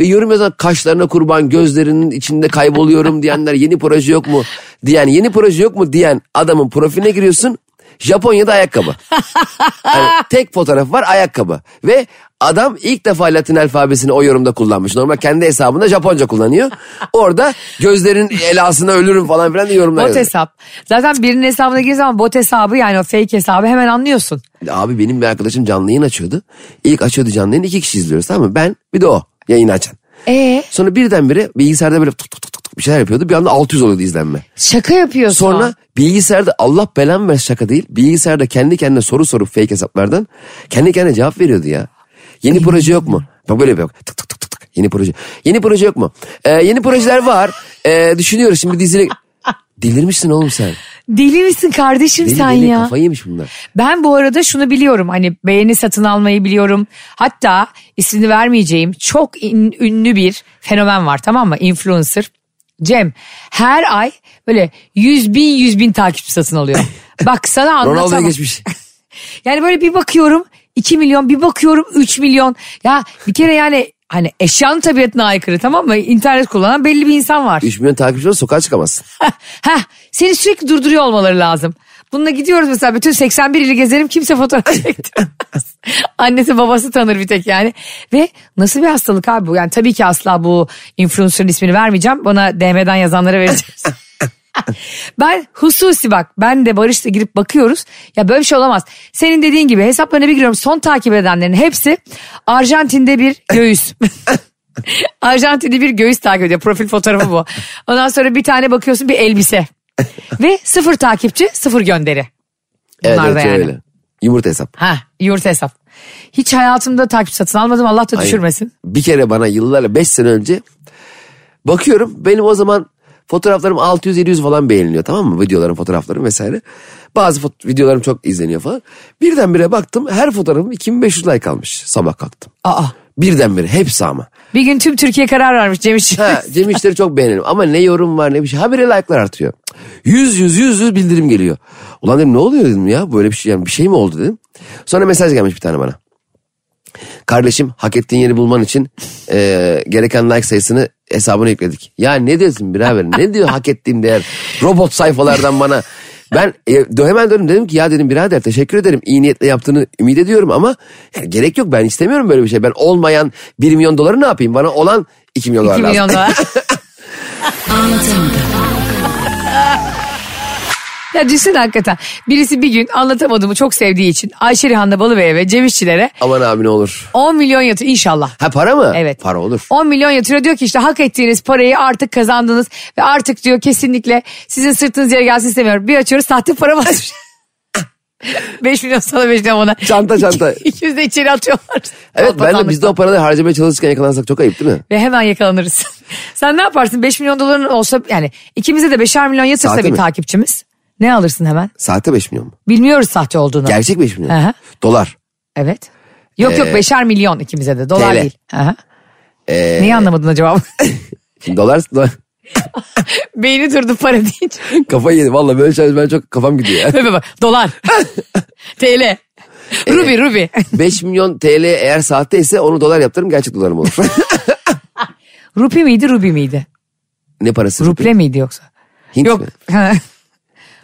Ve yorum yazan kaşlarına kurban gözlerinin içinde kayboluyorum diyenler yeni proje yok mu diyen yeni proje yok mu diyen adamın profiline giriyorsun. Japonya'da ayakkabı. Yani tek fotoğraf var ayakkabı. Ve adam ilk defa Latin alfabesini o yorumda kullanmış. Normal kendi hesabında Japonca kullanıyor. Orada gözlerin elasına ölürüm falan filan diye yorumlar Bot yazıyor. hesap. Zaten birinin hesabına girdiği zaman bot hesabı yani o fake hesabı hemen anlıyorsun. Abi benim bir arkadaşım canlı yayın açıyordu. İlk açıyordu canlı yayını iki kişi izliyoruz tamam mı? Ben bir de o yayını açan. Ee Sonra birdenbire bilgisayarda böyle tık tık tık tık bir şeyler yapıyordu. Bir anda 600 oluyordu izlenme. şaka yapıyorsun. Sonra bilgisayarda Allah belamı versin şaka değil. Bilgisayarda kendi kendine soru sorup fake hesaplardan kendi kendine cevap veriyordu ya. Yeni proje yok mu? Bak böyle bak. Tık tık tık tık tık. Yeni proje. Yeni proje yok mu? Ee, yeni projeler var. Ee, düşünüyoruz şimdi dizili. Delirmişsin oğlum sen. Deli misin kardeşim Deli sen deli ya? kafayı yemiş bunlar. Ben bu arada şunu biliyorum hani beğeni satın almayı biliyorum. Hatta ismini vermeyeceğim çok in- ünlü bir fenomen var tamam mı? Influencer. Cem her ay böyle yüz bin yüz bin takipçi satın alıyor. Bak sana anlatamam. Ronaldo'ya geçmiş. Yani böyle bir bakıyorum 2 milyon bir bakıyorum 3 milyon. Ya bir kere yani hani eşyanın tabiatına aykırı tamam mı? İnternet kullanan belli bir insan var. 3 milyon takipçi sokağa çıkamazsın. Heh, seni sürekli durduruyor olmaları lazım. Bununla gidiyoruz mesela bütün 81 ili gezerim kimse fotoğraf çektirmez. Annesi babası tanır bir tek yani. Ve nasıl bir hastalık abi bu? Yani tabii ki asla bu influencer'ın ismini vermeyeceğim. Bana DM'den yazanlara vereceğiz. ben hususi bak ben de Barış'la girip bakıyoruz. Ya böyle bir şey olamaz. Senin dediğin gibi hesaplarına bir giriyorum. Son takip edenlerin hepsi Arjantin'de bir göğüs. Arjantin'de bir göğüs takip ediyor. Profil fotoğrafı bu. Ondan sonra bir tane bakıyorsun bir elbise. Ve sıfır takipçi sıfır gönderi. Evet, Bunlar evet da yani. öyle. Yumurta hesap. Ha yurt hesap. Hiç hayatımda takip satın almadım Allah da düşürmesin. Bir kere bana yıllarla 5 sene önce bakıyorum benim o zaman fotoğraflarım 600-700 falan beğeniliyor tamam mı? Videolarım, fotoğraflarım vesaire. Bazı fot- videolarım çok izleniyor falan. Birdenbire baktım her fotoğrafım 2500 like almış sabah kalktım. Aa. Birdenbire hepsi ama. Bir gün tüm Türkiye karar vermiş Cem İşçi. Ha, Cem çok beğenirim ama ne yorum var ne bir şey. Habire like'lar artıyor. Yüz yüz yüz yüz bildirim geliyor. Ulan dedim ne oluyor dedim ya böyle bir şey yani bir şey mi oldu dedim. Sonra mesaj gelmiş bir tane bana. Kardeşim hak ettiğin yeri bulman için e, gereken like sayısını hesabına yükledik. Ya ne diyorsun birader ne diyor hak ettiğim değer robot sayfalardan bana. Ben e, hemen döndüm dedim ki ya dedim birader teşekkür ederim iyi niyetle yaptığını ümit ediyorum ama yani gerek yok ben istemiyorum böyle bir şey. Ben olmayan 1 milyon doları ne yapayım bana olan 2 milyon dolar 2 lazım. milyon dolar. ya düşün hakikaten. Birisi bir gün anlatamadığımı çok sevdiği için Ayşe Rihanna Balıbey'e ve Cem İşçilere Aman abi ne olur. 10 milyon yatır inşallah. Ha para mı? Evet. Para olur. 10 milyon yatırıyor diyor ki işte hak ettiğiniz parayı artık kazandınız ve artık diyor kesinlikle sizin sırtınız yere gelsin istemiyorum. Bir açıyoruz sahte para basmış. 5 milyon sana 5 milyon ona. Çanta, çanta. İkimiz de içeri atıyorlar. Evet ben de biz de o paraları harcamaya çalışırken yakalansak çok ayıp değil mi? Ve hemen yakalanırız. Sen ne yaparsın? 5 milyon doların olsa yani ikimize de 5'er milyon yatırsa Saate bir mi? takipçimiz. Ne alırsın hemen? Saate 5 milyon mu? Bilmiyoruz sahte olduğunu. Gerçek 5 milyon. Hı. Dolar. Evet. Yok yok Ee, beşer milyon ikimize de. Dolar TL. değil. Aha. Ee, Neyi anlamadın acaba? Dolar, dolar Beyni durdu para deyince. kafayı yedim. Valla böyle şeyler ben çok kafam gidiyor ya. Böyle bak. Dolar. TL. Ruby Ruby. 5 milyon TL eğer sahte ise onu dolar yaptırırım gerçek dolarım olur. Rupi miydi Ruby miydi? ne parası? Ruple miydi yoksa? Hint Yok. mi?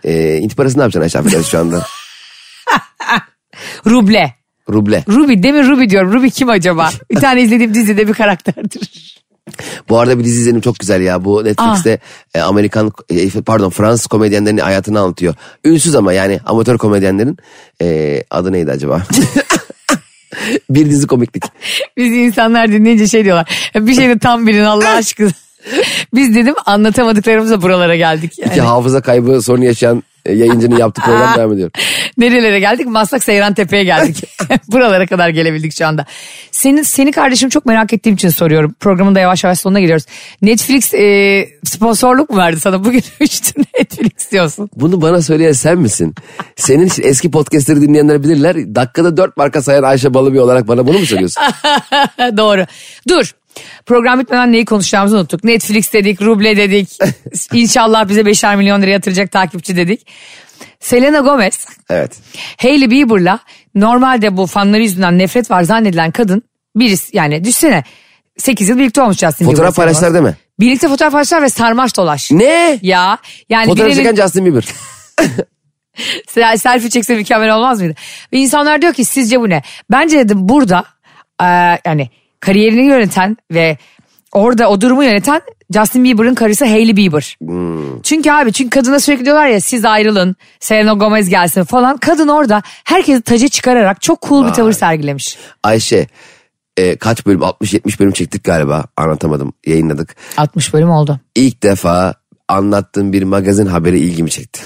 Ee, Hint parası ne yapacaksın Ayşe şu anda? Ruble. Ruble. Ruby demin Ruby diyorum. Ruby kim acaba? Bir tane izlediğim dizide bir karakterdir. Bu arada bir dizi izledim çok güzel ya. Bu Netflix'te e, Amerikan e, pardon Fransız komedyenlerin hayatını anlatıyor. Ünsüz ama yani amatör komedyenlerin e, adı neydi acaba? bir dizi komiklik. Biz insanlar dinleyince şey diyorlar. Bir şey de tam bilin Allah aşkına. Biz dedim anlatamadıklarımızla buralara geldik. Yani. İki hafıza kaybı sorunu yaşayan e, yayıncının yaptığı program devam ediyor. Nerelere geldik? Maslak Seyran Tepe'ye geldik. Buralara kadar gelebildik şu anda. Senin, seni kardeşim çok merak ettiğim için soruyorum. Programın da yavaş yavaş sonuna geliyoruz. Netflix e, sponsorluk mu verdi sana? Bugün üçtü Netflix diyorsun. Bunu bana söyleyen sen misin? Senin için eski podcastleri dinleyenler bilirler. Dakikada dört marka sayan Ayşe Balıbey olarak bana bunu mu söylüyorsun? Doğru. Dur. Program bitmeden neyi konuşacağımızı unuttuk. Netflix dedik, ruble dedik. İnşallah bize 5'er milyon lira yatıracak takipçi dedik. Selena Gomez, evet. Hailey Bieber'la normalde bu fanları yüzünden nefret var zannedilen kadın birisi yani düşsene 8 yıl birlikte olmuş Justin Bieber. Fotoğraf paylaştılar değil mi? Birlikte fotoğraf paylaştılar ve sarmaş dolaş. Ne? Ya yani Fotoğraf birinin çeken Justin Bieber. se- selfie çekse mükemmel olmaz mıydı? Ve insanlar diyor ki sizce bu ne? Bence dedim burada e, yani kariyerini yöneten ve orada o durumu yöneten Justin Bieber'ın karısı Hailey Bieber. Çünkü abi çünkü kadına sürekli diyorlar ya siz ayrılın Selena Gomez gelsin falan. Kadın orada herkesi taca çıkararak çok cool bir tavır sergilemiş. Ayşe e, kaç bölüm 60-70 bölüm çektik galiba anlatamadım yayınladık. 60 bölüm oldu. İlk defa anlattığım bir magazin haberi ilgimi çekti.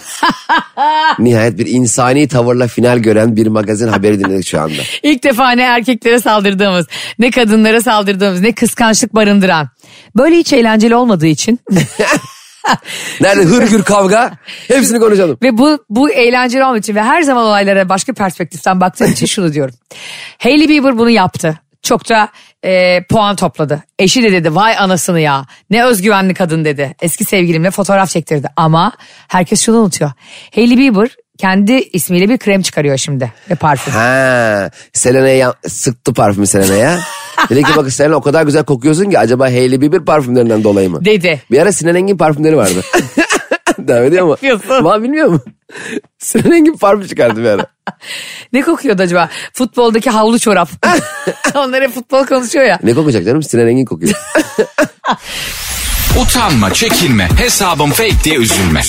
Nihayet bir insani tavırla final gören bir magazin haberi dinledik şu anda. İlk defa ne erkeklere saldırdığımız, ne kadınlara saldırdığımız, ne kıskançlık barındıran. Böyle hiç eğlenceli olmadığı için Nerede hırgür kavga hepsini konuşalım. Ve bu bu eğlenceli olmak için ve her zaman olaylara başka perspektiften baktığım için şunu diyorum. Hailey Bieber bunu yaptı. Çok da e, puan topladı. Eşi de dedi vay anasını ya ne özgüvenli kadın dedi. Eski sevgilimle fotoğraf çektirdi ama herkes şunu unutuyor. Hailey Bieber kendi ismiyle bir krem çıkarıyor şimdi ve parfüm. Ha, Selena'ya sıktı parfümü Selena'ya. Dedi ki bak Selena o kadar güzel kokuyorsun ki acaba Hailey Bieber parfümlerinden dolayı mı? Dedi. Bir ara Sinan Engin parfümleri vardı. Devam ediyor mu? Yapıyorsun. Var bilmiyor mu? Sinan Engin parfüm çıkardı bir ara. Ne kokuyordu acaba? Futboldaki havlu çorap. Onlar hep futbol konuşuyor ya. Ne kokacak canım? Sinan Engin kokuyor. Utanma, çekinme, hesabım fake diye üzülme.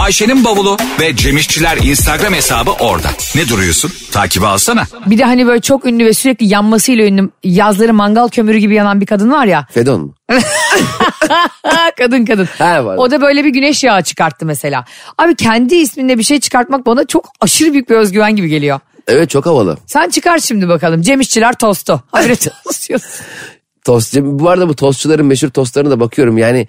Ayşe'nin bavulu ve Cemişçiler Instagram hesabı orada. Ne duruyorsun? Takibi alsana. Bir de hani böyle çok ünlü ve sürekli yanmasıyla ünlü yazları mangal kömürü gibi yanan bir kadın var ya. Fedon mu? kadın kadın. Ha, var. O da böyle bir güneş yağı çıkarttı mesela. Abi kendi isminde bir şey çıkartmak bana çok aşırı büyük bir özgüven gibi geliyor. Evet çok havalı. Sen çıkar şimdi bakalım. Cem İşçiler tostu. Habire tost. Bu arada bu tostçuların meşhur tostlarına da bakıyorum. Yani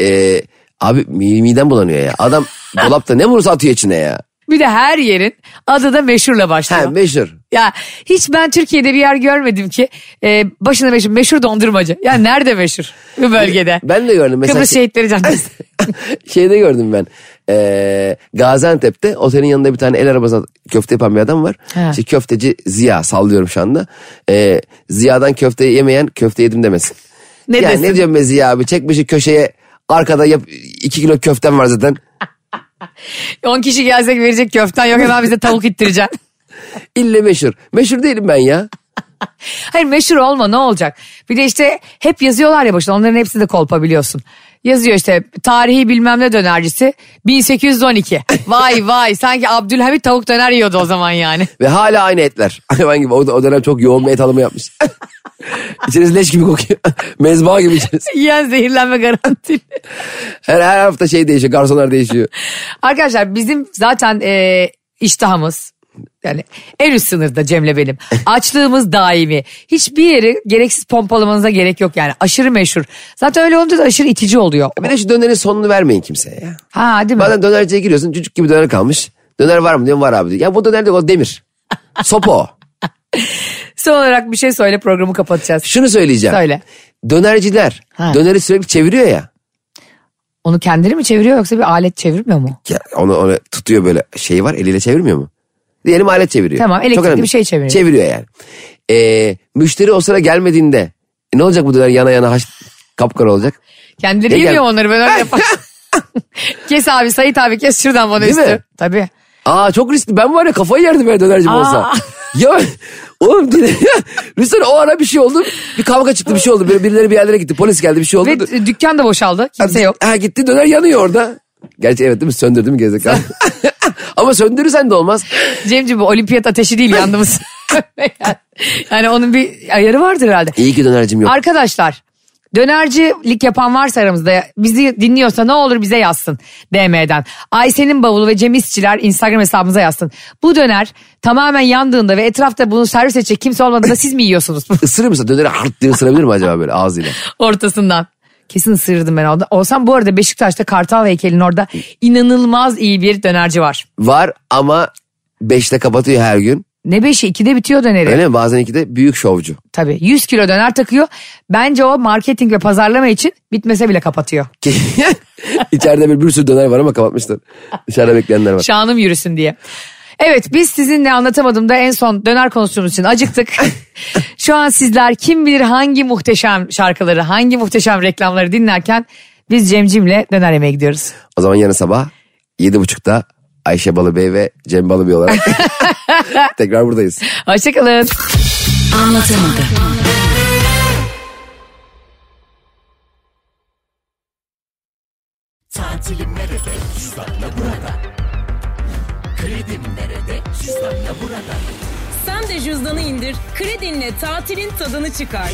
e, abi mi- midem bulanıyor ya. Adam dolapta ne vurursa atıyor içine ya. Bir de her yerin adı da meşhurla başlıyor. Ha meşhur. Ya hiç ben Türkiye'de bir yer görmedim ki e, başına meşhur, meşhur dondurmacı. Ya nerede meşhur bu bölgede? Ben de gördüm. Mesela Kıbrıs şey- Şehitleri Caddesi. şeyde gördüm ben. Ee, Gaziantep'te otelin yanında bir tane el arabası köfte yapan bir adam var. Ha. İşte köfteci Ziya sallıyorum şu anda. Ee, Ziya'dan köfte yemeyen köfte yedim demesin. Ne ya desin? ne diyorum be Ziya abi çekmişi köşeye arkada yap, iki kilo köftem var zaten. 10 kişi gelsek verecek köften yok hemen bize tavuk ittireceksin. İlle meşhur. Meşhur değilim ben ya. Hayır meşhur olma ne olacak? Bir de işte hep yazıyorlar ya başına onların hepsi de kolpa biliyorsun. Yazıyor işte tarihi bilmem ne dönercisi 1812. Vay vay sanki Abdülhamit tavuk döner yiyordu o zaman yani. Ve hala aynı etler. Hayvan gibi o, o dönem çok yoğun bir et alımı yapmış. İçerisi leş gibi kokuyor. Mezba gibi içerisi. Yiyen zehirlenme garantili. Her, her hafta şey değişiyor. Garsonlar değişiyor. Arkadaşlar bizim zaten e, iştahımız Yani en üst sınırda Cem'le benim. Açlığımız daimi. Hiçbir yeri gereksiz pompalamanıza gerek yok yani. Aşırı meşhur. Zaten öyle olunca da aşırı itici oluyor. De şu dönerin sonunu vermeyin kimseye ya. Ha değil mi? Bazen dönerciye giriyorsun çocuk gibi döner kalmış. Döner var mı diyorum var abi diyor. Ya bu döner de o demir. Sopa o. Son olarak bir şey söyle programı kapatacağız. Şunu söyleyeceğim. Söyle. Dönerciler Ha. döneri sürekli çeviriyor ya. Onu kendileri mi çeviriyor yoksa bir alet çevirmiyor mu? ya onu, onu tutuyor böyle şey var eliyle çevirmiyor mu? Diyelim alet çeviriyor. Tamam, elektrikli bir şey çeviriyor. Çeviriyor yani. Ee, müşteri o sıra gelmediğinde e, ne olacak bu döner yana yana haş, kapkara olacak? Kendileri yemiyor gel- onları ben öyle yaparım. kes abi Sait abi kes şuradan bana Değil üstü. mi? Tabii. Aa çok riskli ben var ya kafayı yerdim ben dönercim Aa. olsa. ya oğlum Rüstem o ara bir şey oldu. Bir kavga çıktı bir şey oldu. Birileri bir yerlere gitti polis geldi bir şey oldu. Ve dükkan da boşaldı. Kimse yok. Ha gitti döner yanıyor orada. Gerçi evet değil mi söndürdü mü gerizekalı. Ama söndürürsen de olmaz. Cemciğim bu olimpiyat ateşi değil yandığımız. yani onun bir ayarı vardır herhalde. İyi ki dönercim yok. Arkadaşlar dönercilik yapan varsa aramızda bizi dinliyorsa ne olur bize yazsın DM'den. Ayşe'nin bavulu ve Cem İşçiler Instagram hesabımıza yazsın. Bu döner tamamen yandığında ve etrafta bunu servis edecek kimse olmadığında siz mi yiyorsunuz Isırır mısın? Döneri hart diye ısırabilir mi acaba böyle ağzıyla? ortasından? Kesin ısırırdım ben orada. Olsam bu arada Beşiktaş'ta Kartal heykelinin orada inanılmaz iyi bir dönerci var. Var ama beşte kapatıyor her gün. Ne beşi ikide bitiyor döneri. Öyle mi? Bazen iki de büyük şovcu. Tabii 100 kilo döner takıyor. Bence o marketing ve pazarlama için bitmese bile kapatıyor. İçeride bir, bir sürü döner var ama kapatmışlar. Dışarıda bekleyenler var. Şanım yürüsün diye. Evet biz sizinle anlatamadım da en son döner konuştuğumuz için acıktık. Şu an sizler kim bilir hangi muhteşem şarkıları, hangi muhteşem reklamları dinlerken biz Cemcim'le döner yemeye gidiyoruz. O zaman yarın sabah yedi buçukta Ayşe Balıbey ve Cem Balıbey olarak tekrar buradayız. Hoşçakalın. Anlatamadım. Tatilim nerede? Cüzdanla burada. Cüzdanla burada. Sen de cüzdanı indir, kredinle tatilin tadını çıkar.